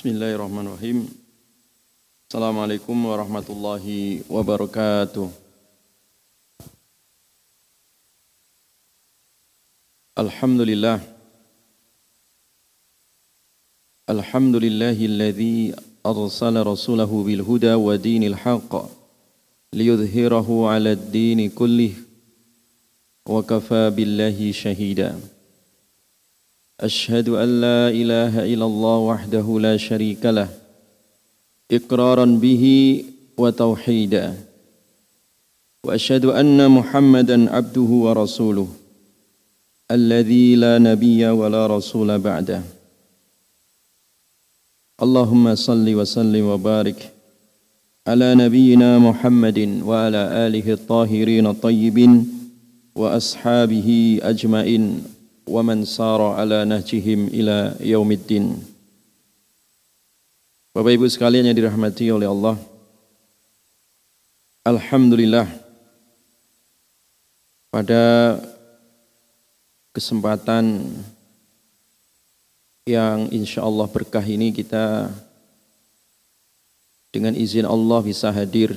Bismillahirrahmanirrahim. Assalamualaikum warahmatullahi wabarakatuh. Alhamdulillah. Alhamdulillahilladzi arsala rasulahu bil huda wa dinil haqq liyudhhirahu 'ala ad-din kullih wa kafa billahi shahida. أشهد أن لا إله إلا الله وحده لا شريك له إقرارا به وتوحيدا وأشهد أن محمدا عبده ورسوله الذي لا نبي ولا رسول بعده. اللهم صل وسلم وبارك على نبينا محمد وعلى آله الطاهرين الطيبين وأصحابه أجمعين. Man sara ala nahjihim ila yaumiddin. Bapak Ibu sekalian yang dirahmati oleh Allah. Alhamdulillah pada kesempatan yang insya Allah berkah ini kita dengan izin Allah bisa hadir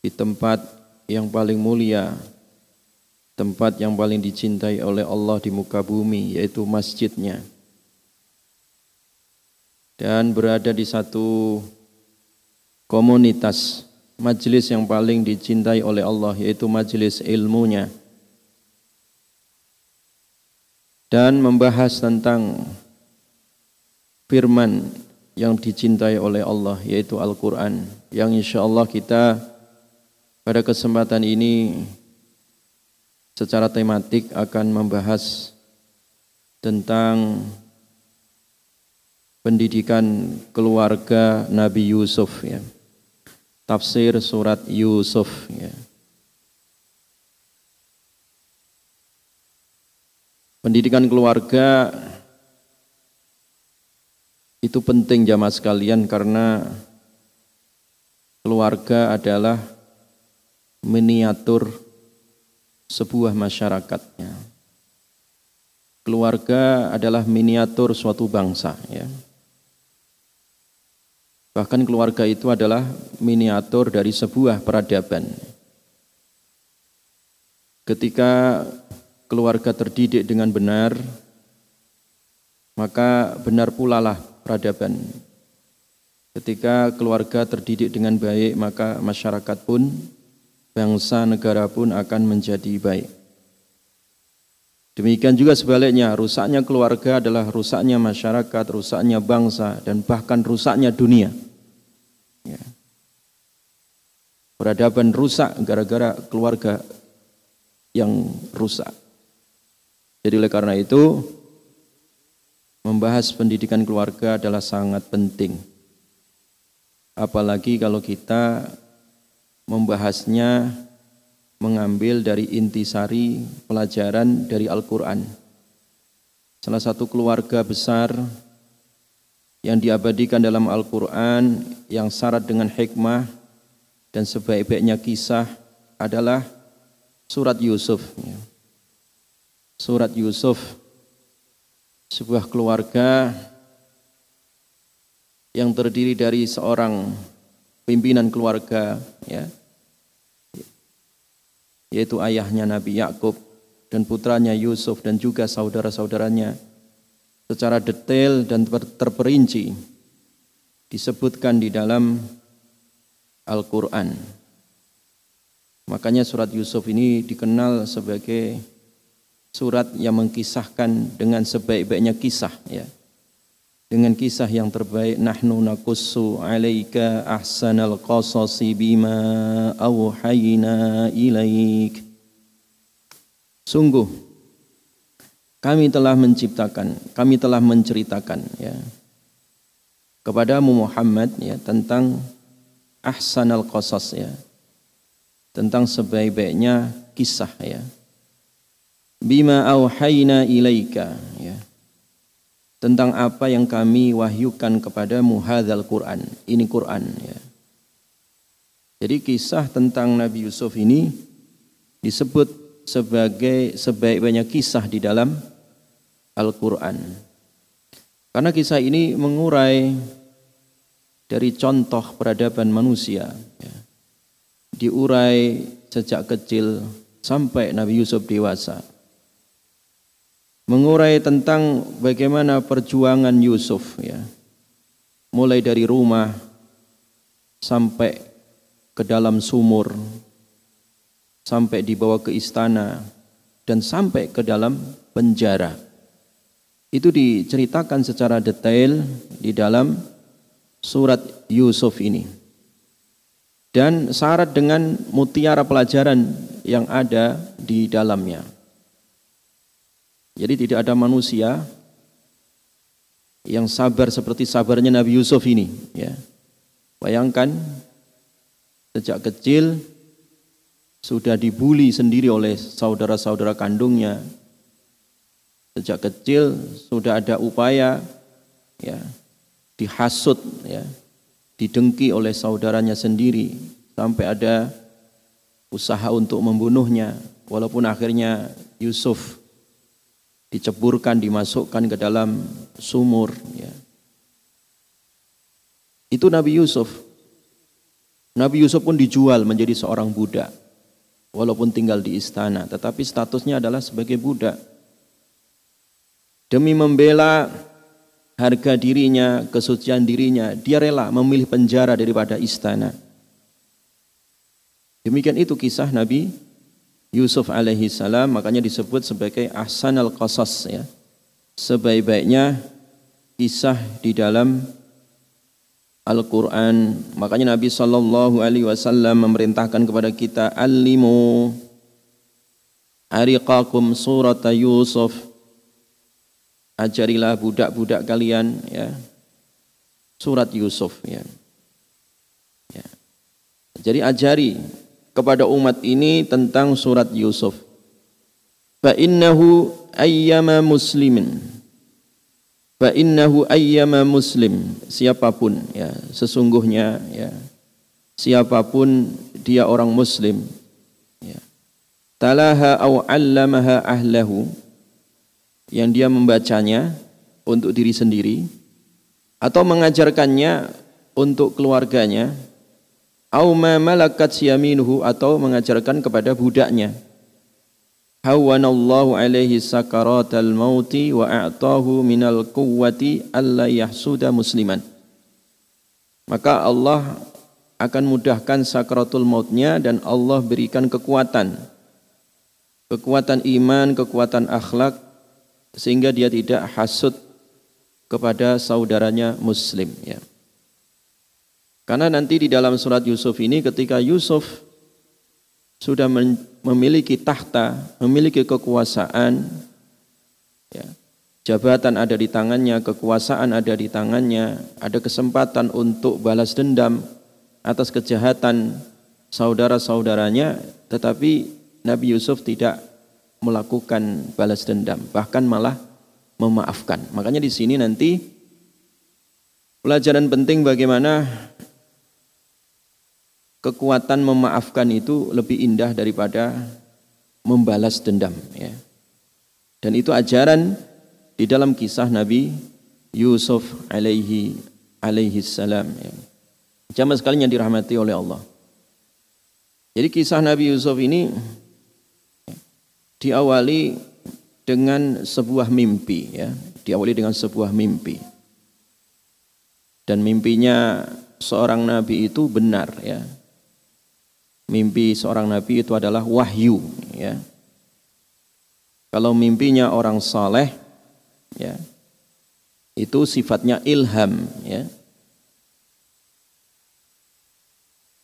di tempat yang paling mulia tempat yang paling dicintai oleh Allah di muka bumi yaitu masjidnya. Dan berada di satu komunitas majelis yang paling dicintai oleh Allah yaitu majelis ilmunya. Dan membahas tentang firman yang dicintai oleh Allah yaitu Al-Quran yang insya Allah kita pada kesempatan ini secara tematik akan membahas tentang pendidikan keluarga Nabi Yusuf ya. Tafsir surat Yusuf ya. Pendidikan keluarga itu penting jamaah sekalian karena keluarga adalah miniatur sebuah masyarakatnya. Keluarga adalah miniatur suatu bangsa ya. Bahkan keluarga itu adalah miniatur dari sebuah peradaban. Ketika keluarga terdidik dengan benar, maka benar pula lah peradaban. Ketika keluarga terdidik dengan baik, maka masyarakat pun bangsa negara pun akan menjadi baik. Demikian juga sebaliknya, rusaknya keluarga adalah rusaknya masyarakat, rusaknya bangsa, dan bahkan rusaknya dunia. Ya. Peradaban rusak gara-gara keluarga yang rusak. Jadi oleh karena itu, membahas pendidikan keluarga adalah sangat penting. Apalagi kalau kita membahasnya mengambil dari intisari pelajaran dari Al-Quran. Salah satu keluarga besar yang diabadikan dalam Al-Quran yang syarat dengan hikmah dan sebaik-baiknya kisah adalah surat Yusuf. Surat Yusuf, sebuah keluarga yang terdiri dari seorang pimpinan keluarga ya yaitu ayahnya Nabi Yakub dan putranya Yusuf dan juga saudara-saudaranya secara detail dan terperinci disebutkan di dalam Al-Qur'an. Makanya surat Yusuf ini dikenal sebagai surat yang mengkisahkan dengan sebaik-baiknya kisah ya dengan kisah yang terbaik nahnu nakussu alaika ahsanal qasasi bima awhayna ilaik. Sungguh kami telah menciptakan kami telah menceritakan ya kepadamu Muhammad ya tentang ahsanal qasas ya tentang sebaik-baiknya kisah ya. Bima awhayna ilaika tentang apa yang kami wahyukan kepadamu hadzal Quran. Ini Quran ya. Jadi kisah tentang Nabi Yusuf ini disebut sebagai sebaik-baiknya kisah di dalam Al-Qur'an. Karena kisah ini mengurai dari contoh peradaban manusia. Ya. Diurai sejak kecil sampai Nabi Yusuf dewasa. Mengurai tentang bagaimana perjuangan Yusuf ya. Mulai dari rumah sampai ke dalam sumur, sampai dibawa ke istana dan sampai ke dalam penjara. Itu diceritakan secara detail di dalam surat Yusuf ini. Dan syarat dengan mutiara pelajaran yang ada di dalamnya. Jadi tidak ada manusia yang sabar seperti sabarnya Nabi Yusuf ini. Ya. Bayangkan sejak kecil sudah dibuli sendiri oleh saudara-saudara kandungnya. Sejak kecil sudah ada upaya ya dihasut ya, didengki oleh saudaranya sendiri sampai ada usaha untuk membunuhnya walaupun akhirnya Yusuf diceburkan dimasukkan ke dalam sumur ya. Itu Nabi Yusuf. Nabi Yusuf pun dijual menjadi seorang budak walaupun tinggal di istana tetapi statusnya adalah sebagai budak. Demi membela harga dirinya, kesucian dirinya, dia rela memilih penjara daripada istana. Demikian itu kisah Nabi Yusuf alaihi salam, makanya disebut sebagai ahsan al-qasas ya. Sebaik-baiknya kisah di dalam Al-Quran. Makanya Nabi Sallallahu Alaihi Wasallam memerintahkan kepada kita, Alimu ariqakum surat Yusuf ajarilah budak-budak kalian ya surat Yusuf ya. ya. Jadi ajari kepada umat ini tentang surat Yusuf. Fa innahu ayyama muslimin. Fa innahu ayyama muslim siapa pun ya sesungguhnya ya siapa pun dia orang muslim ya talaha au 'allamaha ahlahu yang dia membacanya untuk diri sendiri atau mengajarkannya untuk keluarganya au ma malakat yaminuhu atau mengajarkan kepada budaknya. Hawanallahu alaihi sakaratal mauti wa a'tahu minal quwwati alla yahsuda musliman. Maka Allah akan mudahkan sakaratul mautnya dan Allah berikan kekuatan. Kekuatan iman, kekuatan akhlak sehingga dia tidak hasut kepada saudaranya muslim ya. Karena nanti di dalam surat Yusuf ini ketika Yusuf sudah memiliki tahta, memiliki kekuasaan ya, jabatan ada di tangannya, kekuasaan ada di tangannya, ada kesempatan untuk balas dendam atas kejahatan saudara-saudaranya, tetapi Nabi Yusuf tidak melakukan balas dendam, bahkan malah memaafkan. Makanya di sini nanti pelajaran penting bagaimana kekuatan memaafkan itu lebih indah daripada membalas dendam ya. Dan itu ajaran di dalam kisah Nabi Yusuf alaihi alaihi salam ya. Jamaah sekalian yang dirahmati oleh Allah. Jadi kisah Nabi Yusuf ini diawali dengan sebuah mimpi ya, diawali dengan sebuah mimpi. Dan mimpinya seorang nabi itu benar ya. Mimpi seorang nabi itu adalah wahyu ya. Kalau mimpinya orang saleh ya, itu sifatnya ilham ya.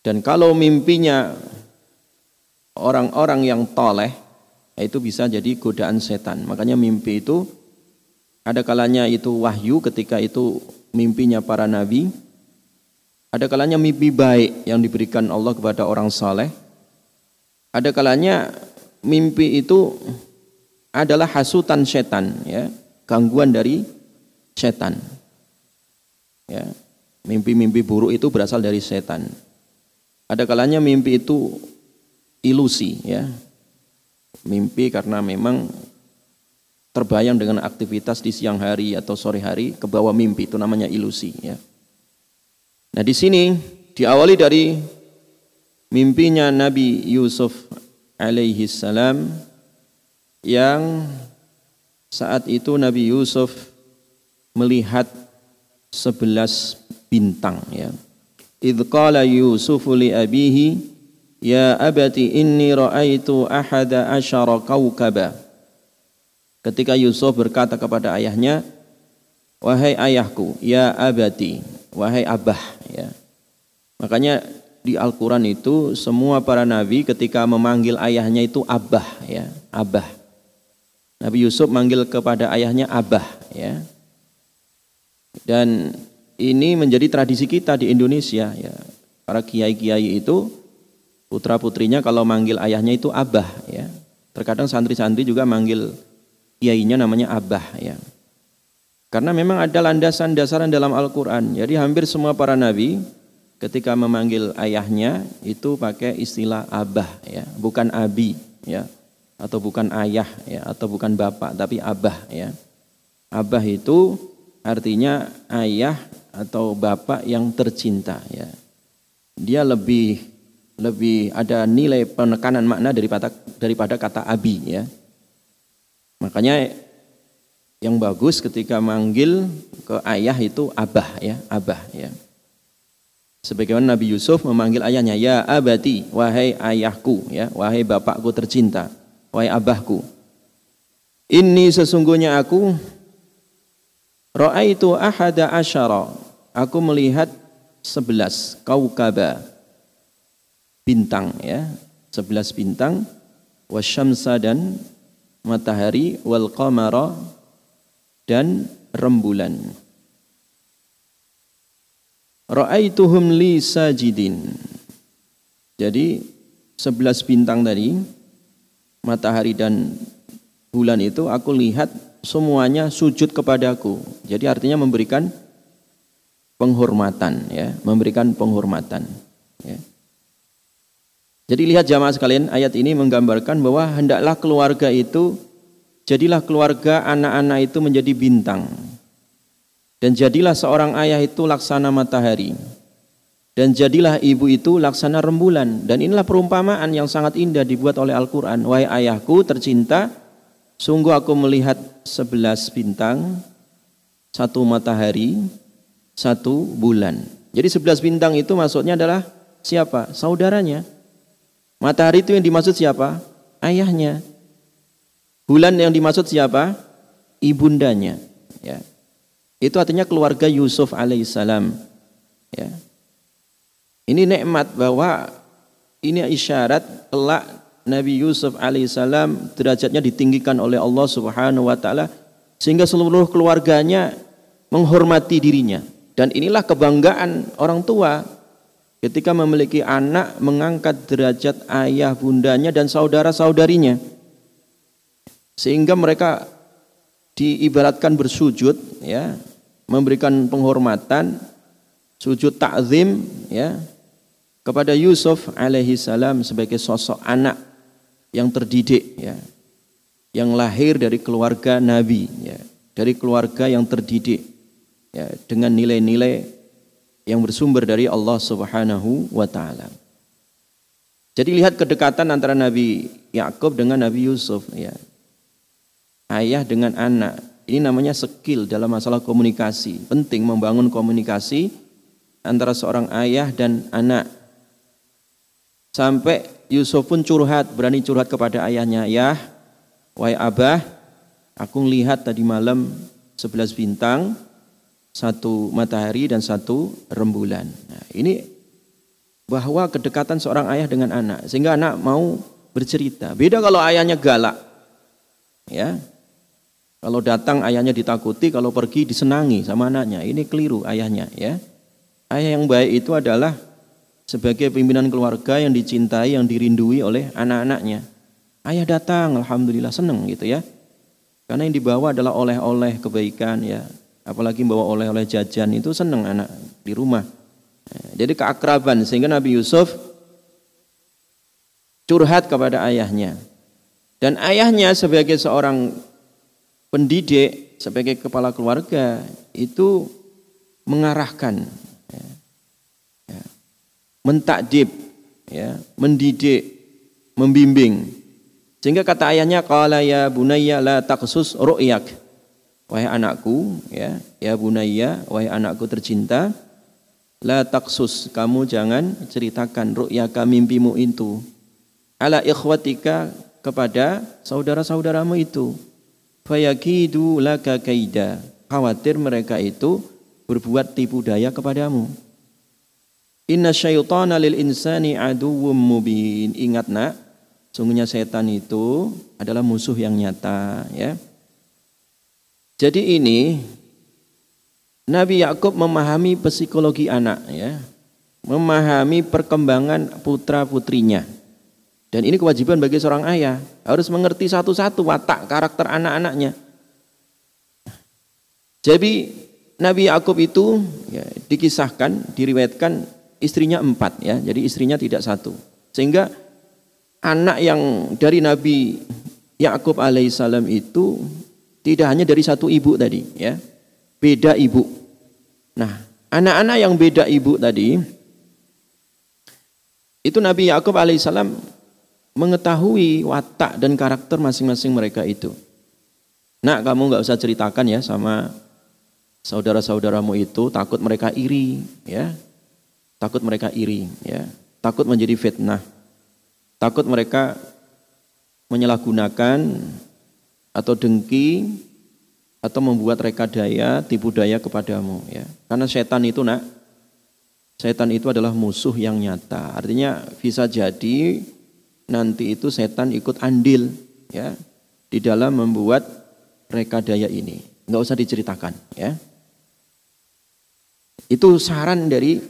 Dan kalau mimpinya orang-orang yang toleh itu bisa jadi godaan setan. Makanya mimpi itu ada kalanya itu wahyu ketika itu mimpinya para nabi. Ada kalanya mimpi baik yang diberikan Allah kepada orang saleh. Ada kalanya mimpi itu adalah hasutan setan ya, gangguan dari setan. Ya. Mimpi-mimpi buruk itu berasal dari setan. Ada kalanya mimpi itu ilusi ya, mimpi karena memang terbayang dengan aktivitas di siang hari atau sore hari ke bawah mimpi itu namanya ilusi ya. Nah, di sini diawali dari mimpinya Nabi Yusuf alaihi salam yang saat itu Nabi Yusuf melihat sebelas bintang ya. Idh qala Yusufu li abihi ya abati inni ra'aitu ahada asyara kawkaba Ketika Yusuf berkata kepada ayahnya, "Wahai ayahku, ya abati, wahai abah." Ya. Makanya di Al-Quran itu semua para nabi ketika memanggil ayahnya itu abah, ya, abah. Nabi Yusuf manggil kepada ayahnya abah, ya. Dan ini menjadi tradisi kita di Indonesia, ya. Para kiai-kiai itu putra putrinya kalau manggil ayahnya itu abah, ya. Terkadang santri-santri juga manggil kiainya namanya Abah ya. Karena memang ada landasan dasaran dalam Al-Quran. Jadi hampir semua para nabi ketika memanggil ayahnya itu pakai istilah Abah ya, bukan Abi ya, atau bukan ayah ya, atau bukan bapak, tapi Abah ya. Abah itu artinya ayah atau bapak yang tercinta ya. Dia lebih lebih ada nilai penekanan makna daripada daripada kata abi ya. Makanya yang bagus ketika manggil ke ayah itu abah ya, abah ya. Sebagaimana Nabi Yusuf memanggil ayahnya, ya abati, wahai ayahku, ya, wahai bapakku tercinta, wahai abahku. Ini sesungguhnya aku itu ahada asyara. Aku melihat sebelas kaukaba bintang ya, sebelas bintang wasyamsa dan matahari wal qamara dan rembulan. Ra'aituhum li sajidin. Jadi sebelas bintang tadi matahari dan bulan itu aku lihat semuanya sujud kepadaku. Jadi artinya memberikan penghormatan ya, memberikan penghormatan ya. Jadi lihat jamaah sekalian, ayat ini menggambarkan bahwa hendaklah keluarga itu jadilah keluarga anak-anak itu menjadi bintang. Dan jadilah seorang ayah itu laksana matahari. Dan jadilah ibu itu laksana rembulan. Dan inilah perumpamaan yang sangat indah dibuat oleh Al-Quran. Wahai ayahku tercinta, sungguh aku melihat sebelas bintang, satu matahari, satu bulan. Jadi sebelas bintang itu maksudnya adalah siapa? Saudaranya. Matahari itu yang dimaksud siapa? Ayahnya. Bulan yang dimaksud siapa? Ibundanya. Ya. Itu artinya keluarga Yusuf alaihissalam. Ya. Ini nikmat bahwa ini isyarat kelak Nabi Yusuf alaihissalam derajatnya ditinggikan oleh Allah subhanahu wa taala sehingga seluruh keluarganya menghormati dirinya. Dan inilah kebanggaan orang tua ketika memiliki anak mengangkat derajat ayah bundanya dan saudara-saudarinya sehingga mereka diibaratkan bersujud ya memberikan penghormatan sujud takzim ya kepada Yusuf alaihi salam sebagai sosok anak yang terdidik ya yang lahir dari keluarga nabi ya dari keluarga yang terdidik ya dengan nilai-nilai yang bersumber dari Allah Subhanahu wa taala. Jadi lihat kedekatan antara Nabi Yakub dengan Nabi Yusuf ya. Ayah dengan anak. Ini namanya skill dalam masalah komunikasi. Penting membangun komunikasi antara seorang ayah dan anak. Sampai Yusuf pun curhat, berani curhat kepada ayahnya, "Ya, wahai Abah, aku lihat tadi malam sebelas bintang, satu matahari dan satu rembulan. Nah, ini bahwa kedekatan seorang ayah dengan anak sehingga anak mau bercerita. Beda kalau ayahnya galak. Ya. Kalau datang ayahnya ditakuti, kalau pergi disenangi sama anaknya. Ini keliru ayahnya, ya. Ayah yang baik itu adalah sebagai pimpinan keluarga yang dicintai, yang dirindui oleh anak-anaknya. Ayah datang, alhamdulillah senang gitu ya. Karena yang dibawa adalah oleh-oleh kebaikan ya, apalagi bawa oleh-oleh jajan itu senang anak di rumah. Jadi keakraban sehingga Nabi Yusuf curhat kepada ayahnya. Dan ayahnya sebagai seorang pendidik sebagai kepala keluarga itu mengarahkan, ya, ya, mentakdib, ya, mendidik, membimbing. Sehingga kata ayahnya qala ya bunayya la taqsus ru'yak. Wahai anakku, ya, ya bunayya, wahai anakku tercinta, la taksus, kamu jangan ceritakan ru'yaka mimpimu itu. Ala ikhwatika kepada saudara-saudaramu itu. Fayakidu laka kaida. Khawatir mereka itu berbuat tipu daya kepadamu. Inna syaitana lil insani aduwwum mubin. Ingat nak, sungguhnya setan itu adalah musuh yang nyata, ya. Jadi ini Nabi Yakub memahami psikologi anak ya, memahami perkembangan putra-putrinya. Dan ini kewajiban bagi seorang ayah, harus mengerti satu-satu watak karakter anak-anaknya. Jadi Nabi Yakub itu ya, dikisahkan, diriwayatkan istrinya empat ya, jadi istrinya tidak satu. Sehingga anak yang dari Nabi Yakub alaihissalam itu tidak hanya dari satu ibu tadi, ya. Beda ibu. Nah, anak-anak yang beda ibu tadi itu Nabi Yakub alaihissalam mengetahui watak dan karakter masing-masing mereka itu. Nah, kamu nggak usah ceritakan ya sama saudara-saudaramu itu takut mereka iri, ya. Takut mereka iri, ya. Takut menjadi fitnah. Takut mereka menyalahgunakan atau dengki atau membuat reka daya, tipu daya kepadamu ya. Karena setan itu nak setan itu adalah musuh yang nyata. Artinya bisa jadi nanti itu setan ikut andil ya di dalam membuat reka daya ini. Enggak usah diceritakan ya. Itu saran dari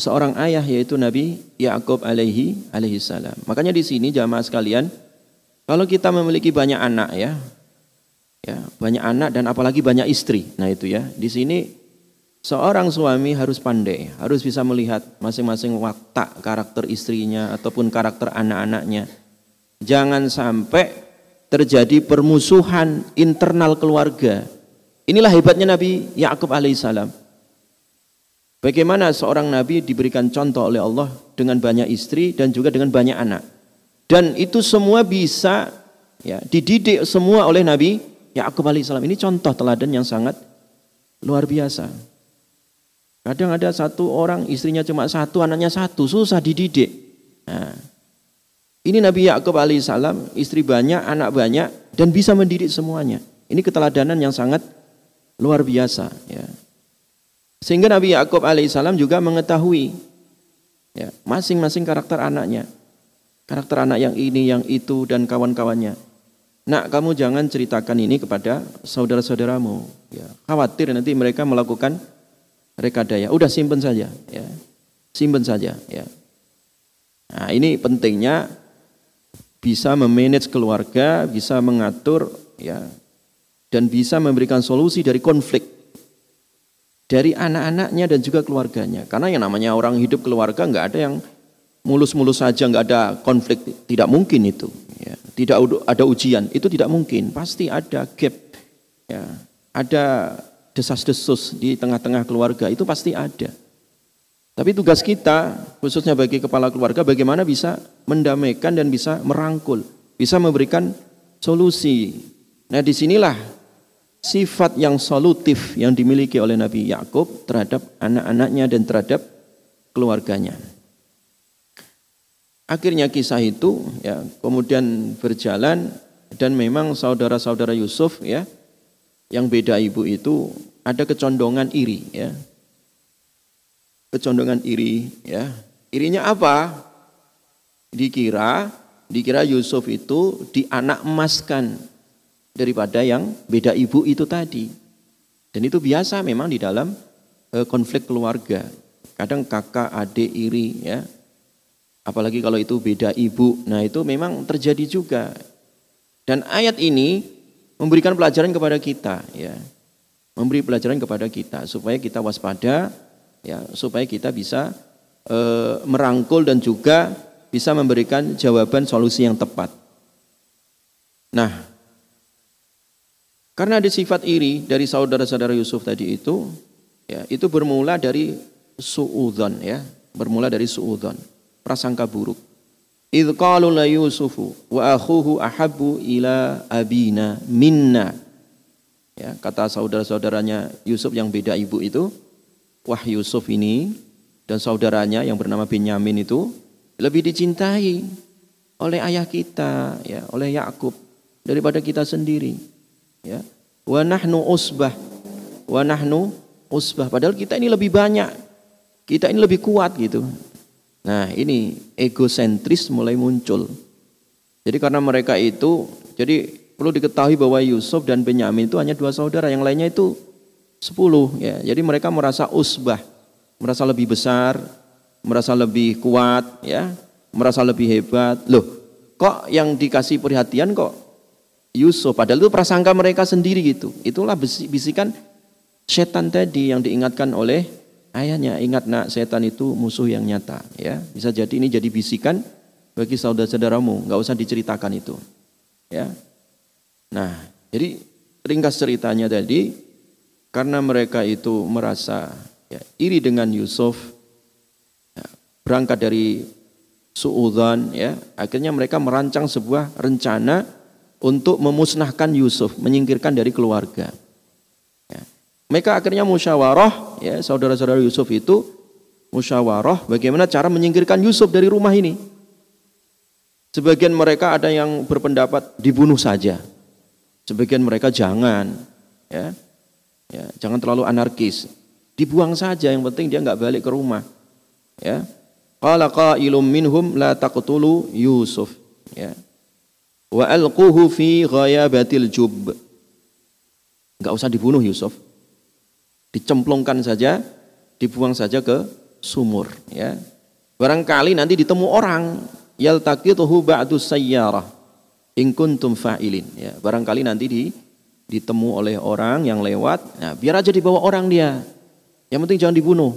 seorang ayah yaitu Nabi Yakub alaihi alaihi salam. Makanya di sini jamaah sekalian kalau kita memiliki banyak anak ya, ya banyak anak dan apalagi banyak istri. Nah itu ya, di sini seorang suami harus pandai, harus bisa melihat masing-masing watak karakter istrinya ataupun karakter anak-anaknya. Jangan sampai terjadi permusuhan internal keluarga. Inilah hebatnya Nabi Yakub alaihissalam. Bagaimana seorang nabi diberikan contoh oleh Allah dengan banyak istri dan juga dengan banyak anak. Dan itu semua bisa ya, dididik semua oleh Nabi Yakub alaihissalam. Ini contoh teladan yang sangat luar biasa. Kadang ada satu orang istrinya cuma satu, anaknya satu, susah dididik. Nah, ini Nabi Yakub alaihissalam, istri banyak, anak banyak, dan bisa mendidik semuanya. Ini keteladanan yang sangat luar biasa. Ya. Sehingga Nabi Yakub alaihissalam juga mengetahui ya, masing-masing karakter anaknya. Karakter anak yang ini, yang itu, dan kawan-kawannya. Nak, kamu jangan ceritakan ini kepada saudara-saudaramu. Ya, khawatir nanti mereka melakukan rekadaya. Udah simpen saja. Ya. Simpen saja. Ya. Nah, ini pentingnya bisa memanage keluarga, bisa mengatur, ya, dan bisa memberikan solusi dari konflik dari anak-anaknya dan juga keluarganya. Karena yang namanya orang hidup keluarga nggak ada yang mulus-mulus saja nggak ada konflik tidak mungkin itu ya. tidak ada ujian itu tidak mungkin pasti ada gap ya ada desas-desus di tengah-tengah keluarga itu pasti ada tapi tugas kita khususnya bagi kepala keluarga bagaimana bisa mendamaikan dan bisa merangkul bisa memberikan solusi nah di sinilah sifat yang solutif yang dimiliki oleh Nabi Yakub terhadap anak-anaknya dan terhadap keluarganya. Akhirnya kisah itu ya kemudian berjalan dan memang saudara-saudara Yusuf ya yang beda ibu itu ada kecondongan iri ya. Kecondongan iri ya. Irinya apa? Dikira dikira Yusuf itu dianak emaskan daripada yang beda ibu itu tadi. Dan itu biasa memang di dalam eh, konflik keluarga. Kadang kakak, adik iri ya, Apalagi kalau itu beda ibu. Nah itu memang terjadi juga. Dan ayat ini memberikan pelajaran kepada kita. ya Memberi pelajaran kepada kita. Supaya kita waspada. ya Supaya kita bisa e, merangkul dan juga bisa memberikan jawaban solusi yang tepat. Nah, Karena ada sifat iri dari saudara-saudara Yusuf tadi itu, ya, itu bermula dari suudzon ya, bermula dari suudzon, prasangka buruk. Idh qalu la Yusufu wa akhuhu ahabbu ila abina minna. Ya, kata saudara-saudaranya Yusuf yang beda ibu itu, wah Yusuf ini dan saudaranya yang bernama Benyamin itu lebih dicintai oleh ayah kita, ya, oleh Yakub daripada kita sendiri. Ya. Wa nahnu usbah. Wa nahnu usbah. Padahal kita ini lebih banyak. Kita ini lebih kuat gitu. Nah ini egosentris mulai muncul. Jadi karena mereka itu, jadi perlu diketahui bahwa Yusuf dan Benyamin itu hanya dua saudara, yang lainnya itu sepuluh. Ya. Jadi mereka merasa usbah, merasa lebih besar, merasa lebih kuat, ya, merasa lebih hebat. Loh, kok yang dikasih perhatian kok Yusuf? Padahal itu prasangka mereka sendiri gitu. Itulah bisikan setan tadi yang diingatkan oleh ayahnya ingat nak setan itu musuh yang nyata ya. Bisa jadi ini jadi bisikan bagi saudara-saudaramu. Nggak usah diceritakan itu ya. Nah jadi ringkas ceritanya tadi karena mereka itu merasa ya, iri dengan Yusuf ya, berangkat dari suudzon ya. Akhirnya mereka merancang sebuah rencana untuk memusnahkan Yusuf menyingkirkan dari keluarga mereka akhirnya musyawarah, ya saudara-saudara Yusuf itu musyawarah bagaimana cara menyingkirkan Yusuf dari rumah ini. Sebagian mereka ada yang berpendapat dibunuh saja. Sebagian mereka jangan, ya, ya jangan terlalu anarkis. Dibuang saja, yang penting dia nggak balik ke rumah. Ya. Qala qailum minhum la taqtulu Yusuf. Ya. Wa alquhu fi ghayabatil jub. Enggak usah dibunuh Yusuf dicemplungkan saja, dibuang saja ke sumur ya. Barangkali nanti ditemu orang yaltaqituhu ba'du sayyarah in kuntum fa'ilin ya. Barangkali nanti di ditemu oleh orang yang lewat, nah biar aja dibawa orang dia. Yang penting jangan dibunuh.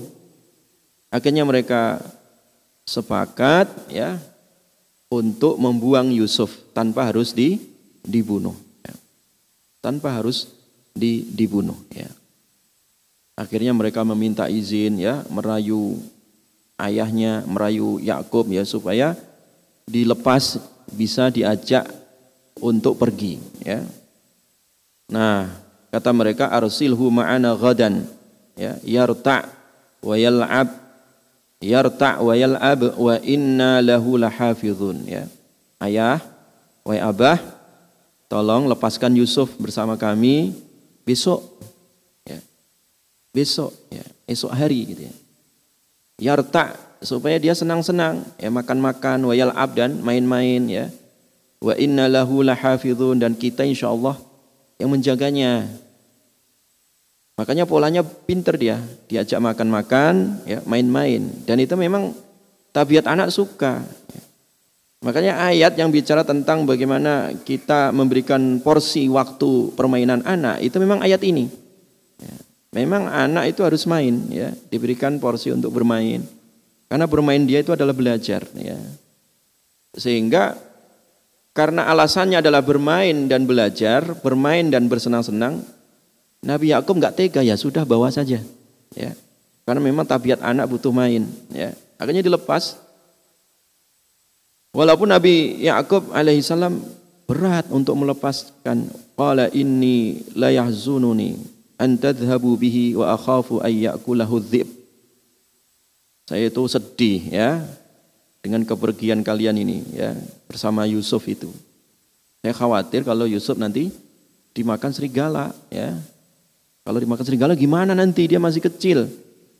Akhirnya mereka sepakat ya untuk membuang Yusuf tanpa harus di, dibunuh. Ya. Tanpa harus di, dibunuh. Ya. Akhirnya mereka meminta izin ya merayu ayahnya, merayu Yakub ya supaya dilepas bisa diajak untuk pergi ya. Nah, kata mereka arsilhu ma'ana ghadan ya yarta wa yal'ab yarta wa yal'ab wa inna lahu lahafizun ya. Ayah, wahai abah, tolong lepaskan Yusuf bersama kami besok besok ya esok hari gitu ya yarta supaya dia senang-senang ya makan-makan wayal abdan main-main ya wa inna lahu lahafizun dan kita insyaallah yang menjaganya makanya polanya pinter dia diajak makan-makan ya main-main dan itu memang tabiat anak suka ya. makanya ayat yang bicara tentang bagaimana kita memberikan porsi waktu permainan anak itu memang ayat ini ya. Memang anak itu harus main ya, diberikan porsi untuk bermain. Karena bermain dia itu adalah belajar ya. Sehingga karena alasannya adalah bermain dan belajar, bermain dan bersenang-senang, Nabi Yakub nggak tega ya sudah bawa saja ya. Karena memang tabiat anak butuh main ya. Akhirnya dilepas. Walaupun Nabi Yakub alaihissalam berat untuk melepaskan qala inni la yahzununi an tadhhabu bihi wa akhafu ay ya'kulahu dhib. Saya itu sedih ya dengan kepergian kalian ini ya bersama Yusuf itu. Saya khawatir kalau Yusuf nanti dimakan serigala ya. Kalau dimakan serigala gimana nanti dia masih kecil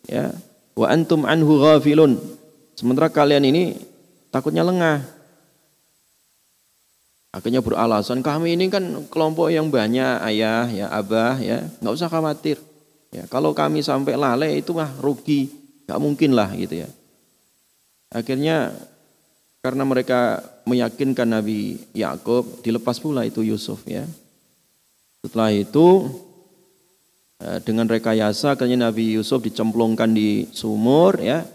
ya. Wa antum anhu ghafilun. Sementara kalian ini takutnya lengah. Akhirnya beralasan kami ini kan kelompok yang banyak ayah ya abah ya nggak usah khawatir. Ya, kalau kami sampai lalai itu mah rugi, nggak mungkin lah gitu ya. Akhirnya karena mereka meyakinkan Nabi Yakub dilepas pula itu Yusuf ya. Setelah itu ya, dengan rekayasa akhirnya Nabi Yusuf dicemplungkan di sumur ya.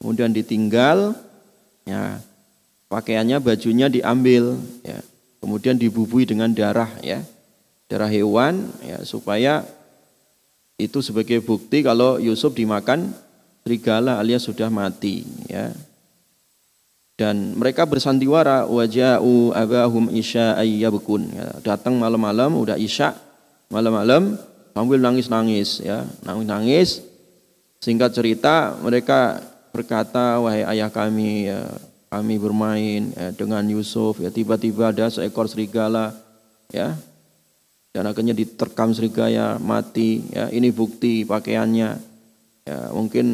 Kemudian ditinggal ya pakaiannya bajunya diambil ya kemudian dibubui dengan darah ya. Darah hewan ya supaya itu sebagai bukti kalau Yusuf dimakan serigala alias sudah mati ya. Dan mereka bersandiwara waja'u abahum isya ayyabkun. Ya, datang malam-malam udah isya malam-malam sambil nangis-nangis ya. Nangis-nangis singkat cerita mereka berkata wahai ayah kami ya, kami bermain ya, dengan Yusuf ya tiba-tiba ada seekor serigala ya. Dan akhirnya diterkam serigala mati ya. Ini bukti pakaiannya ya. Mungkin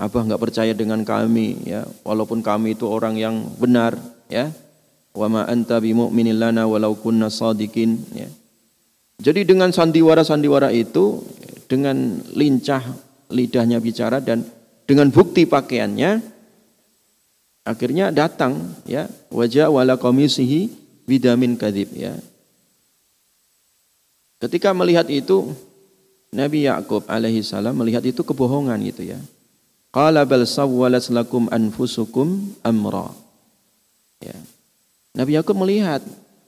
Abah nggak percaya dengan kami ya. Walaupun kami itu orang yang benar ya. Wa ma anta lana walau kunna ya. Jadi dengan sandiwara-sandiwara itu dengan lincah lidahnya bicara dan dengan bukti pakaiannya akhirnya datang ya wajah wala komisihi bidamin kadib ya ketika melihat itu Nabi Yakub alaihi salam melihat itu kebohongan gitu ya Qala bal sawwalat lakum anfusukum amra. Ya. Nabi Yakub melihat,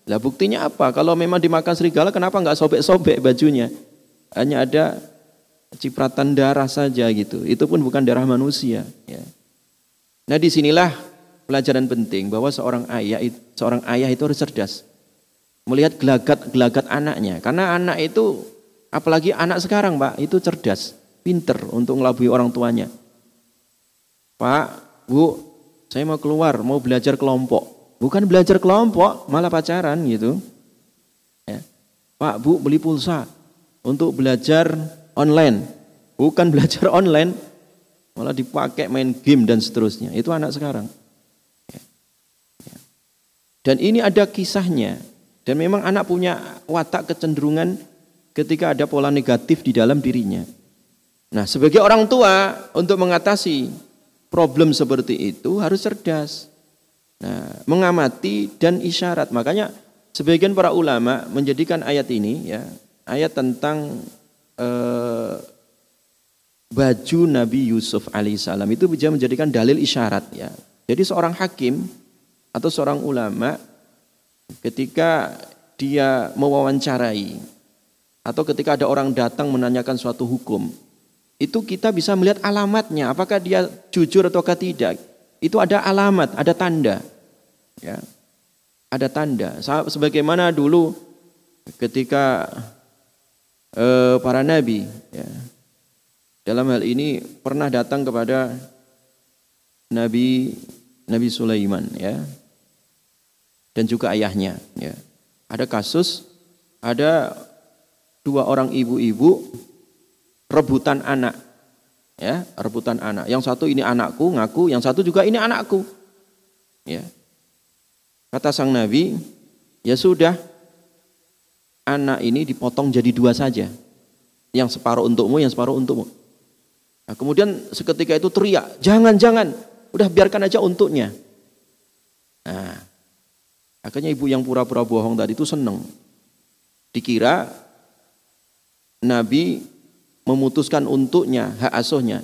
lah buktinya apa? Kalau memang dimakan serigala kenapa enggak sobek-sobek bajunya? Hanya ada cipratan darah saja gitu. Itu pun bukan darah manusia, ya. Nah, di sinilah pelajaran penting bahwa seorang ayah seorang ayah itu harus cerdas. Melihat gelagat-gelagat anaknya. Karena anak itu apalagi anak sekarang, Pak, itu cerdas, pinter untuk ngelabui orang tuanya. Pak, Bu, saya mau keluar, mau belajar kelompok. Bukan belajar kelompok, malah pacaran gitu. Ya. Pak, Bu, beli pulsa untuk belajar online. Bukan belajar online, malah dipakai main game dan seterusnya. Itu anak sekarang. Ya. Ya. Dan ini ada kisahnya. Dan memang anak punya watak kecenderungan ketika ada pola negatif di dalam dirinya. Nah, sebagai orang tua untuk mengatasi problem seperti itu harus cerdas. Nah, mengamati dan isyarat. Makanya sebagian para ulama menjadikan ayat ini ya, ayat tentang eh, baju Nabi Yusuf alaihissalam itu bisa menjadikan dalil isyarat ya. Jadi seorang hakim atau seorang ulama ketika dia mewawancarai atau ketika ada orang datang menanyakan suatu hukum, itu kita bisa melihat alamatnya, apakah dia jujur atau tidak. Itu ada alamat, ada tanda. Ya. Ada tanda. Sebagaimana dulu ketika eh, para nabi ya, dalam hal ini pernah datang kepada Nabi Nabi Sulaiman ya dan juga ayahnya ya. Ada kasus ada dua orang ibu-ibu rebutan anak. Ya, rebutan anak. Yang satu ini anakku, ngaku, yang satu juga ini anakku. Ya. Kata sang Nabi, ya sudah, anak ini dipotong jadi dua saja. Yang separuh untukmu, yang separuh untukmu. Nah, kemudian seketika itu teriak, jangan, jangan, udah biarkan aja untuknya. Nah, akhirnya ibu yang pura-pura bohong tadi itu seneng. Dikira Nabi memutuskan untuknya hak asuhnya.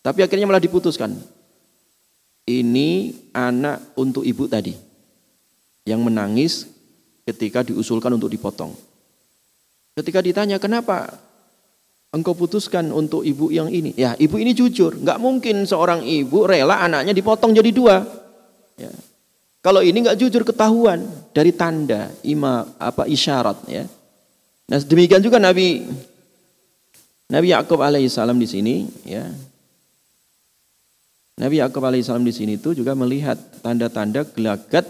Tapi akhirnya malah diputuskan. Ini anak untuk ibu tadi yang menangis ketika diusulkan untuk dipotong. Ketika ditanya kenapa engkau putuskan untuk ibu yang ini? Ya ibu ini jujur, nggak mungkin seorang ibu rela anaknya dipotong jadi dua. Ya. Kalau ini nggak jujur ketahuan dari tanda ima apa isyarat ya. Nah demikian juga Nabi Nabi Yakub alaihissalam di sini ya. Nabi Yakub alaihissalam di sini itu juga melihat tanda-tanda gelagat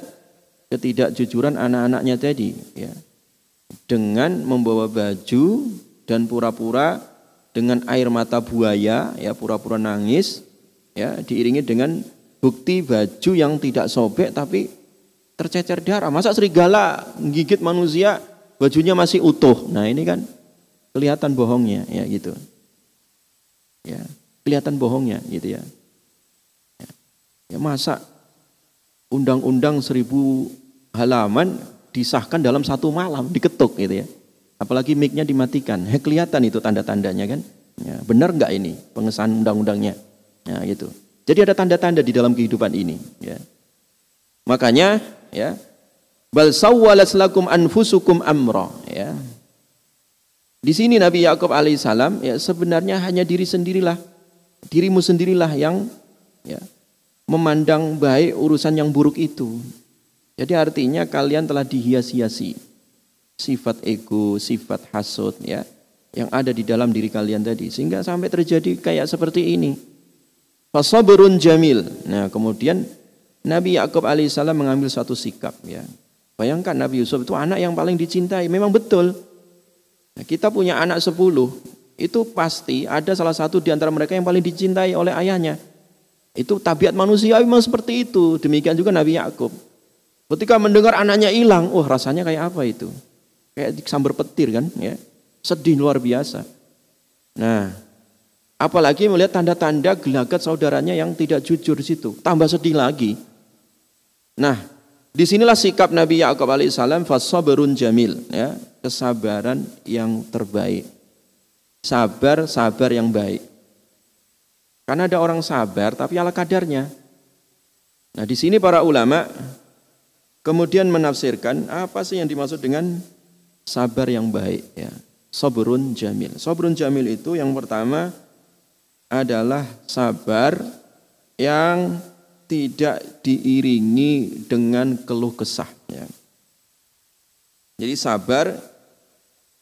ketidakjujuran anak-anaknya tadi ya. Dengan membawa baju dan pura-pura dengan air mata buaya ya pura-pura nangis ya diiringi dengan bukti baju yang tidak sobek tapi tercecer darah. Masa serigala gigit manusia bajunya masih utuh. Nah, ini kan kelihatan bohongnya ya gitu. Ya, kelihatan bohongnya gitu ya. Ya, ya masa undang-undang seribu halaman disahkan dalam satu malam diketuk gitu ya. Apalagi mic-nya dimatikan. Ya, kelihatan itu tanda-tandanya kan. Ya, benar nggak ini pengesahan undang-undangnya? Ya, gitu. Jadi ada tanda-tanda di dalam kehidupan ini. Ya. Makanya ya Bal sawwalat lakum anfusukum amra ya. Di sini Nabi Yakub alaihissalam ya sebenarnya hanya diri sendirilah dirimu sendirilah yang ya memandang baik urusan yang buruk itu. Jadi artinya kalian telah dihias-hiasi sifat ego, sifat hasut ya yang ada di dalam diri kalian tadi sehingga sampai terjadi kayak seperti ini. Fasabrun jamil. Nah, kemudian Nabi Yakub alaihissalam mengambil satu sikap ya. Bayangkan Nabi Yusuf itu anak yang paling dicintai. Memang betul. Nah, kita punya anak sepuluh. Itu pasti ada salah satu di antara mereka yang paling dicintai oleh ayahnya. Itu tabiat manusia memang seperti itu. Demikian juga Nabi Yakub. Ketika mendengar anaknya hilang, oh rasanya kayak apa itu? Kayak sambar petir kan, ya. Sedih luar biasa. Nah, apalagi melihat tanda-tanda gelagat saudaranya yang tidak jujur di situ, tambah sedih lagi. Nah, Di sinilah sikap Nabi Yakub alaihissalam fasabrun jamil, ya, kesabaran yang terbaik. Sabar, sabar yang baik. Karena ada orang sabar tapi ala kadarnya. Nah, di sini para ulama kemudian menafsirkan apa sih yang dimaksud dengan sabar yang baik ya. Sabrun jamil. Sabrun jamil itu yang pertama adalah sabar yang tidak diiringi dengan keluh kesah. Ya. Jadi sabar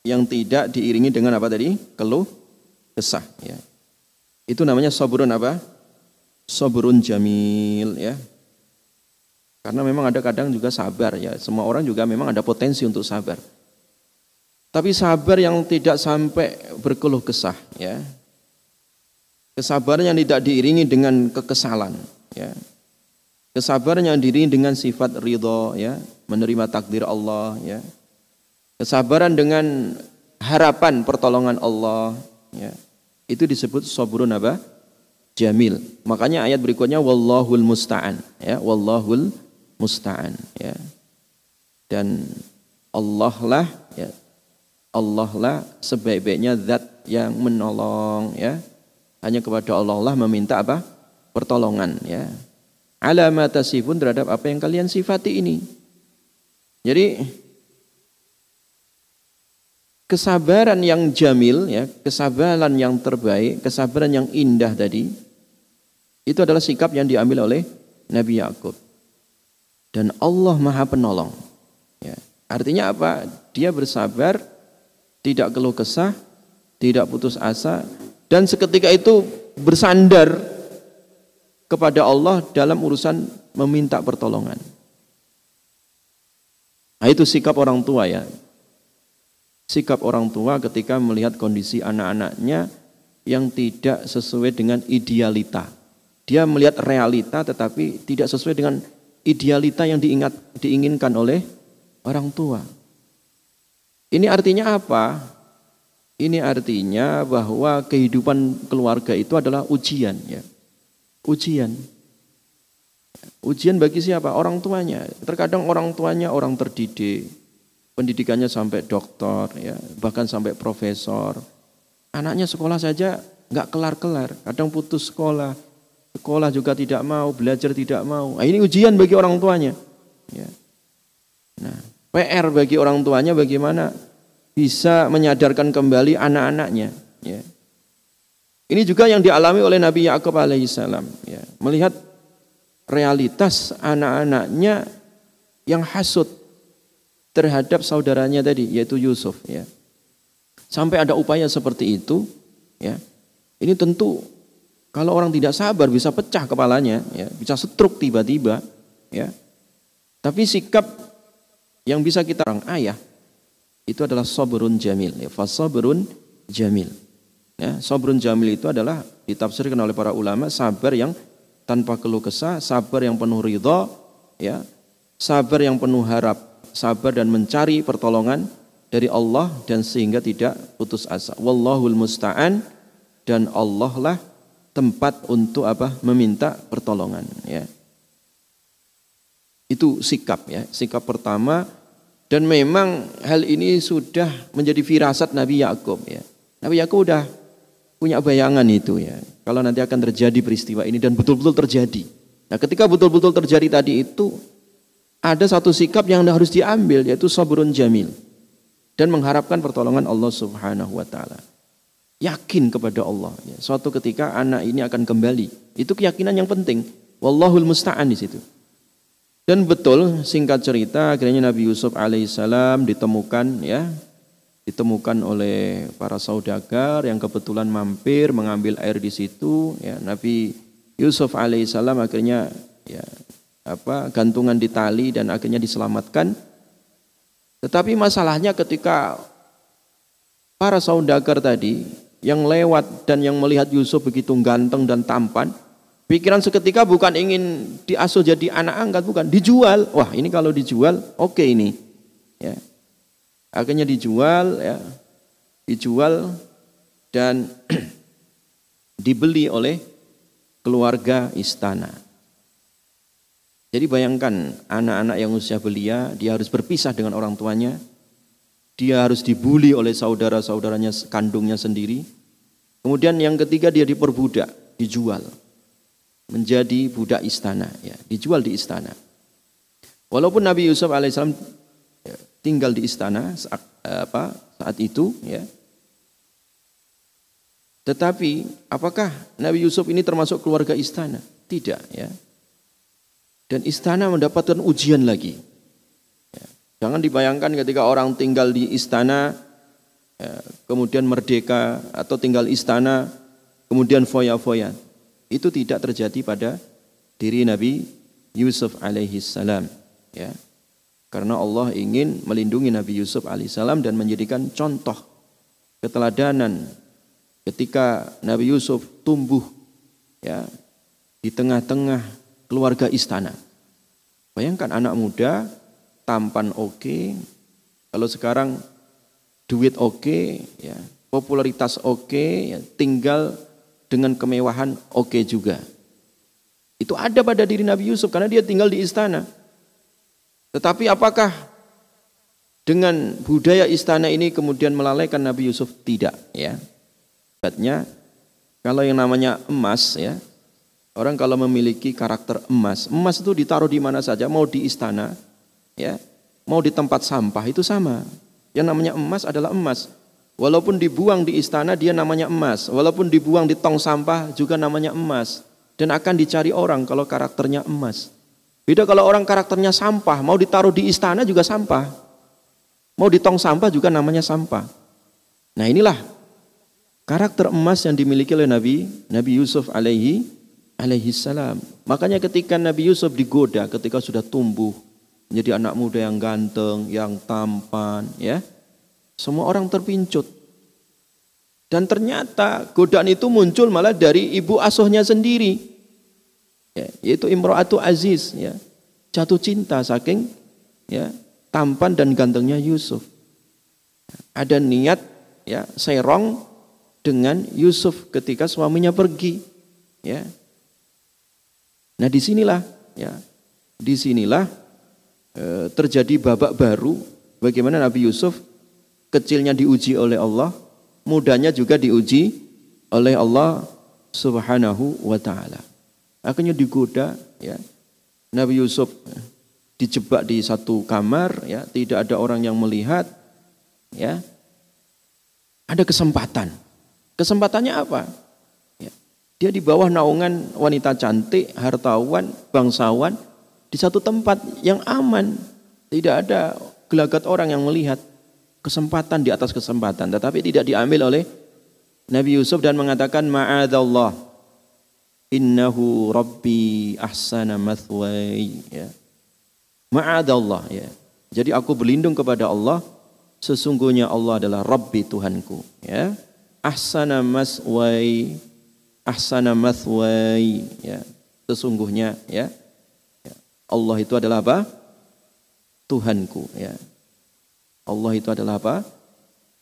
yang tidak diiringi dengan apa tadi? Keluh kesah. Ya. Itu namanya sabrun apa? Sabrun jamil ya. Karena memang ada kadang juga sabar ya. Semua orang juga memang ada potensi untuk sabar. Tapi sabar yang tidak sampai berkeluh kesah ya. Kesabaran yang tidak diiringi dengan kekesalan ya. Kesabaran yang diri dengan sifat ridho ya, menerima takdir Allah ya. Kesabaran dengan harapan pertolongan Allah ya. Itu disebut sabrun apa? Jamil. Makanya ayat berikutnya wallahul musta'an ya, wallahul musta'an ya. Dan Allah lah ya. Allah lah sebaik-baiknya zat yang menolong ya. Hanya kepada Allah lah meminta apa? Pertolongan ya ala ma tasifun terhadap apa yang kalian sifati ini. Jadi kesabaran yang jamil ya, kesabaran yang terbaik, kesabaran yang indah tadi itu adalah sikap yang diambil oleh Nabi Yakub. Dan Allah Maha Penolong. Ya. Artinya apa? Dia bersabar, tidak keluh kesah, tidak putus asa, dan seketika itu bersandar kepada Allah dalam urusan meminta pertolongan. Nah, itu sikap orang tua ya. Sikap orang tua ketika melihat kondisi anak-anaknya yang tidak sesuai dengan idealita. Dia melihat realita tetapi tidak sesuai dengan idealita yang diingat diinginkan oleh orang tua. Ini artinya apa? Ini artinya bahwa kehidupan keluarga itu adalah ujian ya ujian. Ujian bagi siapa? Orang tuanya. Terkadang orang tuanya orang terdidik, pendidikannya sampai doktor, ya, bahkan sampai profesor. Anaknya sekolah saja nggak kelar-kelar, kadang putus sekolah, sekolah juga tidak mau, belajar tidak mau. Nah, ini ujian bagi orang tuanya. Ya. Nah, PR bagi orang tuanya bagaimana bisa menyadarkan kembali anak-anaknya. Ya. Ini juga yang dialami oleh Nabi Yakub alaihissalam. Ya, melihat realitas anak-anaknya yang hasut terhadap saudaranya tadi, yaitu Yusuf. Ya. Sampai ada upaya seperti itu, ya. Ini tentu kalau orang tidak sabar bisa pecah kepalanya, ya, bisa setruk tiba-tiba, ya. Tapi sikap yang bisa kita orang ayah itu adalah sabrun jamil, ya, fasabrun jamil. Ya, sabrun jamil itu adalah ditafsirkan oleh para ulama sabar yang tanpa keluh kesah, sabar yang penuh ridho, ya, sabar yang penuh harap, sabar dan mencari pertolongan dari Allah dan sehingga tidak putus asa. Wallahul musta'an dan Allah lah tempat untuk apa? meminta pertolongan, ya. Itu sikap ya, sikap pertama dan memang hal ini sudah menjadi firasat Nabi Yakub ya. Nabi Yakub udah punya bayangan itu ya. Kalau nanti akan terjadi peristiwa ini dan betul-betul terjadi. Nah ketika betul-betul terjadi tadi itu, ada satu sikap yang harus diambil yaitu sabrun jamil dan mengharapkan pertolongan Allah Subhanahu wa taala. Yakin kepada Allah. Ya. Suatu ketika anak ini akan kembali. Itu keyakinan yang penting. Wallahul musta'an di situ. Dan betul singkat cerita akhirnya Nabi Yusuf alaihissalam ditemukan ya ditemukan oleh para saudagar yang kebetulan mampir mengambil air di situ ya. Nabi Yusuf alaihissalam akhirnya ya apa gantungan di tali dan akhirnya diselamatkan. Tetapi masalahnya ketika para saudagar tadi yang lewat dan yang melihat Yusuf begitu ganteng dan tampan Pikiran seketika bukan ingin diasuh jadi anak angkat, bukan. Dijual. Wah ini kalau dijual, oke okay ini. Ya. Akhirnya dijual, ya. Dijual dan dibeli oleh keluarga istana. Jadi bayangkan anak-anak yang usia belia, dia harus berpisah dengan orang tuanya. Dia harus dibully oleh saudara-saudaranya kandungnya sendiri. Kemudian yang ketiga dia diperbudak, dijual menjadi budak istana, ya, dijual di istana. Walaupun Nabi Yusuf alaihissalam ya, tinggal di istana saat, apa, saat itu, ya, tetapi apakah Nabi Yusuf ini termasuk keluarga istana? Tidak, ya. Dan istana mendapatkan ujian lagi. Ya. Jangan dibayangkan ketika orang tinggal di istana, ya, kemudian merdeka atau tinggal istana, kemudian foya-foya. Itu tidak terjadi pada diri Nabi Yusuf alaihi salam. Ya. Karena Allah ingin melindungi Nabi Yusuf alaihissalam dan menjadikan contoh keteladanan ketika Nabi Yusuf tumbuh ya di tengah-tengah keluarga istana. Bayangkan anak muda, tampan oke, okay, kalau sekarang duit oke, okay, ya popularitas oke, okay, ya, tinggal dengan kemewahan oke okay juga. Itu ada pada diri Nabi Yusuf karena dia tinggal di istana. Tetapi apakah dengan budaya istana ini kemudian melalaikan Nabi Yusuf? Tidak, ya. Sebabnya kalau yang namanya emas ya, orang kalau memiliki karakter emas, emas itu ditaruh di mana saja, mau di istana, ya, mau di tempat sampah itu sama. Yang namanya emas adalah emas. Walaupun dibuang di istana dia namanya emas. Walaupun dibuang di tong sampah juga namanya emas. Dan akan dicari orang kalau karakternya emas. Beda kalau orang karakternya sampah, mau ditaruh di istana juga sampah. Mau di tong sampah juga namanya sampah. Nah inilah karakter emas yang dimiliki oleh Nabi Nabi Yusuf alaihi alaihi salam. Makanya ketika Nabi Yusuf digoda ketika sudah tumbuh menjadi anak muda yang ganteng, yang tampan, ya semua orang terpincut. Dan ternyata godaan itu muncul malah dari ibu asuhnya sendiri. Ya, yaitu Imro'atu Aziz. Ya. Jatuh cinta saking ya, tampan dan gantengnya Yusuf. Ada niat ya serong dengan Yusuf ketika suaminya pergi. Ya. Nah di sinilah ya di sinilah e, terjadi babak baru bagaimana Nabi Yusuf kecilnya diuji oleh Allah, mudanya juga diuji oleh Allah Subhanahu wa taala. Akhirnya digoda ya. Nabi Yusuf dijebak di satu kamar ya, tidak ada orang yang melihat ya. Ada kesempatan. Kesempatannya apa? Ya. Dia di bawah naungan wanita cantik, hartawan, bangsawan di satu tempat yang aman. Tidak ada gelagat orang yang melihat kesempatan di atas kesempatan. Tetapi tidak diambil oleh Nabi Yusuf dan mengatakan ma'adallah innahu rabbi ahsana mathwai. Ya. Ma'adallah ya. Jadi aku berlindung kepada Allah sesungguhnya Allah adalah rabbi Tuhanku ya. Ahsana maswai ahsana mathwai ya. Sesungguhnya ya, ya. Allah itu adalah apa? Tuhanku ya Allah itu adalah apa?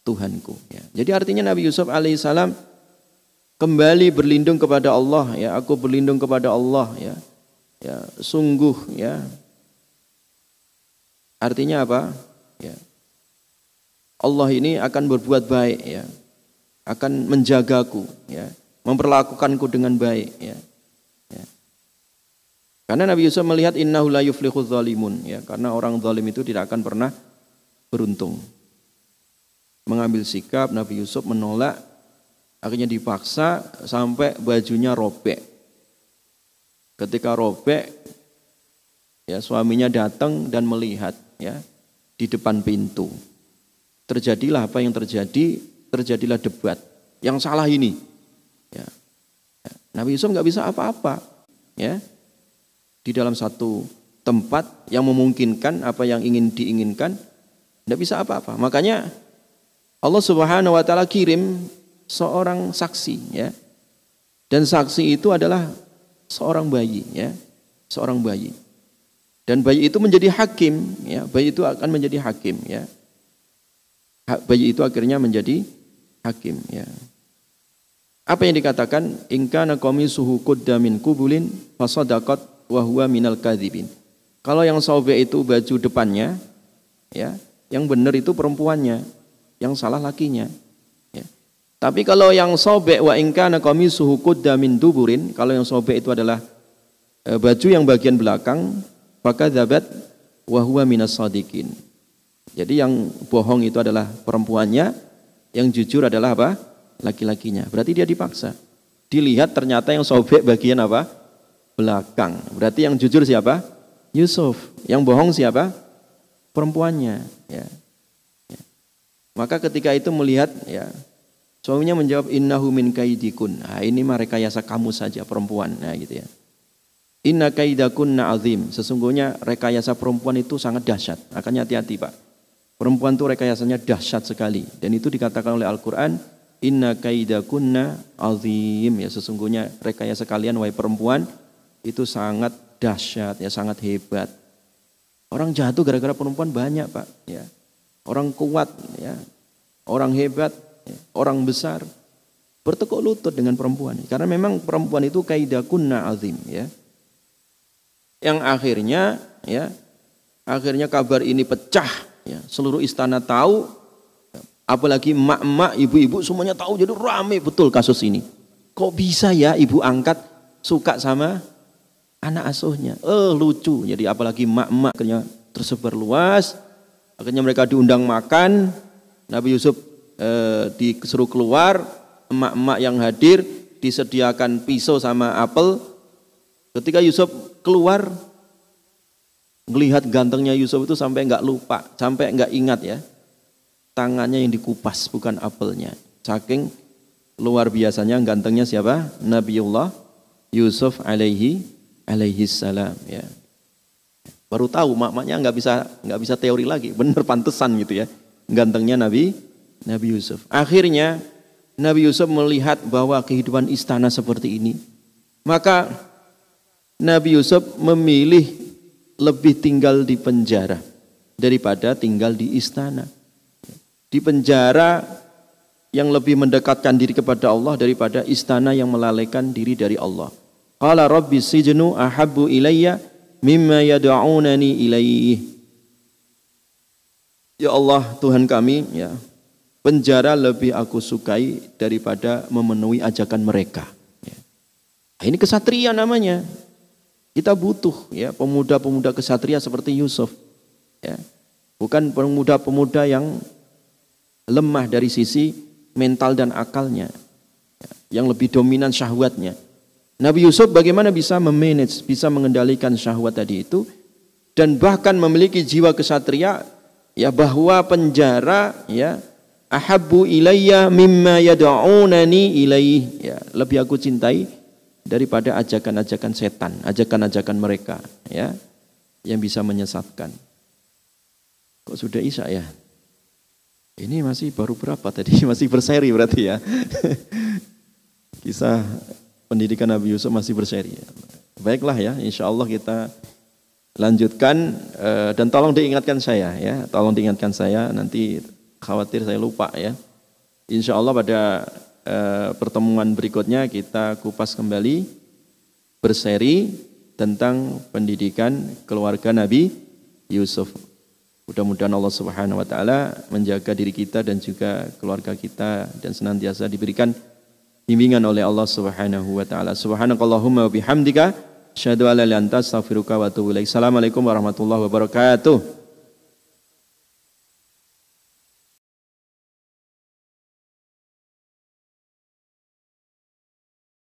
Tuhanku. Ya. Jadi artinya Nabi Yusuf alaihissalam kembali berlindung kepada Allah. Ya, aku berlindung kepada Allah. Ya, ya sungguh. Ya. Artinya apa? Ya. Allah ini akan berbuat baik. Ya, akan menjagaku. Ya, memperlakukanku dengan baik. Ya. ya. Karena Nabi Yusuf melihat innahu la yuflihu zalimun ya, karena orang zalim itu tidak akan pernah beruntung. Mengambil sikap Nabi Yusuf menolak akhirnya dipaksa sampai bajunya robek. Ketika robek ya suaminya datang dan melihat ya di depan pintu. Terjadilah apa yang terjadi, terjadilah debat. Yang salah ini. Ya. Nabi Yusuf nggak bisa apa-apa. Ya, di dalam satu tempat yang memungkinkan apa yang ingin diinginkan tidak bisa apa-apa. Makanya Allah Subhanahu wa taala kirim seorang saksi ya. Dan saksi itu adalah seorang bayi ya, seorang bayi. Dan bayi itu menjadi hakim ya, bayi itu akan menjadi hakim ya. Bayi itu akhirnya menjadi hakim ya. Apa yang dikatakan ingkana qamisuhu qudda kubulin fasadaqat wahwa minal kadhibin. Kalau yang sobek itu baju depannya, ya, yang benar itu perempuannya, yang salah lakinya. Ya. Tapi kalau yang sobek wa ingkana qamisuhu qudda min duburin, kalau yang sobek itu adalah e, baju yang bagian belakang, maka zabat wahwa minas sadikin. Jadi yang bohong itu adalah perempuannya, yang jujur adalah apa? Laki-lakinya. Berarti dia dipaksa. Dilihat ternyata yang sobek bagian apa? belakang. Berarti yang jujur siapa? Yusuf. Yang bohong siapa? Perempuannya. Ya. ya. Maka ketika itu melihat, ya, suaminya menjawab innahu min kaidikun. Nah, ini mah rekayasa kamu saja perempuan. Nah, gitu ya. Inna kaidakunna azim. Sesungguhnya rekayasa perempuan itu sangat dahsyat. Makanya hati-hati Pak. Perempuan itu rekayasanya dahsyat sekali. Dan itu dikatakan oleh Al-Quran. Inna kaidakunna azim. Ya sesungguhnya rekayasa kalian wahai perempuan itu sangat dahsyat ya sangat hebat. Orang jatuh gara-gara perempuan banyak pak ya. Orang kuat ya, orang hebat, ya. orang besar bertekuk lutut dengan perempuan. Karena memang perempuan itu kaidakunna azim ya. Yang akhirnya ya akhirnya kabar ini pecah ya. Seluruh istana tahu apalagi emak-emak, ibu-ibu semuanya tahu jadi rame betul kasus ini. Kok bisa ya ibu angkat suka sama anak asuhnya. Eh lucu. Jadi apalagi mak-mak akhirnya tersebar luas. Akhirnya mereka diundang makan. Nabi Yusuf eh, disuruh keluar. Emak-emak yang hadir disediakan pisau sama apel. Ketika Yusuf keluar, melihat gantengnya Yusuf itu sampai nggak lupa, sampai nggak ingat ya. Tangannya yang dikupas bukan apelnya. Saking luar biasanya gantengnya siapa? Nabiullah Yusuf alaihi alaihi salam ya. Baru tahu maknya nggak bisa nggak bisa teori lagi, bener pantesan gitu ya. Gantengnya Nabi Nabi Yusuf. Akhirnya Nabi Yusuf melihat bahwa kehidupan istana seperti ini, maka Nabi Yusuf memilih lebih tinggal di penjara daripada tinggal di istana. Di penjara yang lebih mendekatkan diri kepada Allah daripada istana yang melalaikan diri dari Allah. Qala rabbi sijnu ahabbu ilayya mimma yad'unani ilaih. Ya Allah Tuhan kami ya penjara lebih aku sukai daripada memenuhi ajakan mereka. Ya. Nah, ini kesatria namanya. Kita butuh ya pemuda-pemuda kesatria seperti Yusuf. Ya. Bukan pemuda-pemuda yang lemah dari sisi mental dan akalnya. Ya. Yang lebih dominan syahwatnya. Nabi Yusuf bagaimana bisa memanage, bisa mengendalikan syahwat tadi itu dan bahkan memiliki jiwa kesatria ya bahwa penjara ya ahabbu ilayya mimma yad'unani ilaih ya lebih aku cintai daripada ajakan-ajakan setan, ajakan-ajakan mereka ya yang bisa menyesatkan. Kok sudah Isya ya? Ini masih baru berapa tadi? Masih berseri berarti ya. Kisah pendidikan Nabi Yusuf masih berseri. Baiklah ya, insya Allah kita lanjutkan eh, dan tolong diingatkan saya ya, tolong diingatkan saya nanti khawatir saya lupa ya. Insya Allah pada eh, pertemuan berikutnya kita kupas kembali berseri tentang pendidikan keluarga Nabi Yusuf. Mudah-mudahan Allah Subhanahu wa taala menjaga diri kita dan juga keluarga kita dan senantiasa diberikan bimbingan oleh Allah Subhanahu wa taala. Subhanakallahumma wa bihamdika Asyhadu an la ilaha illa anta astaghfiruka wa atubu ilaik. Assalamualaikum warahmatullahi wabarakatuh.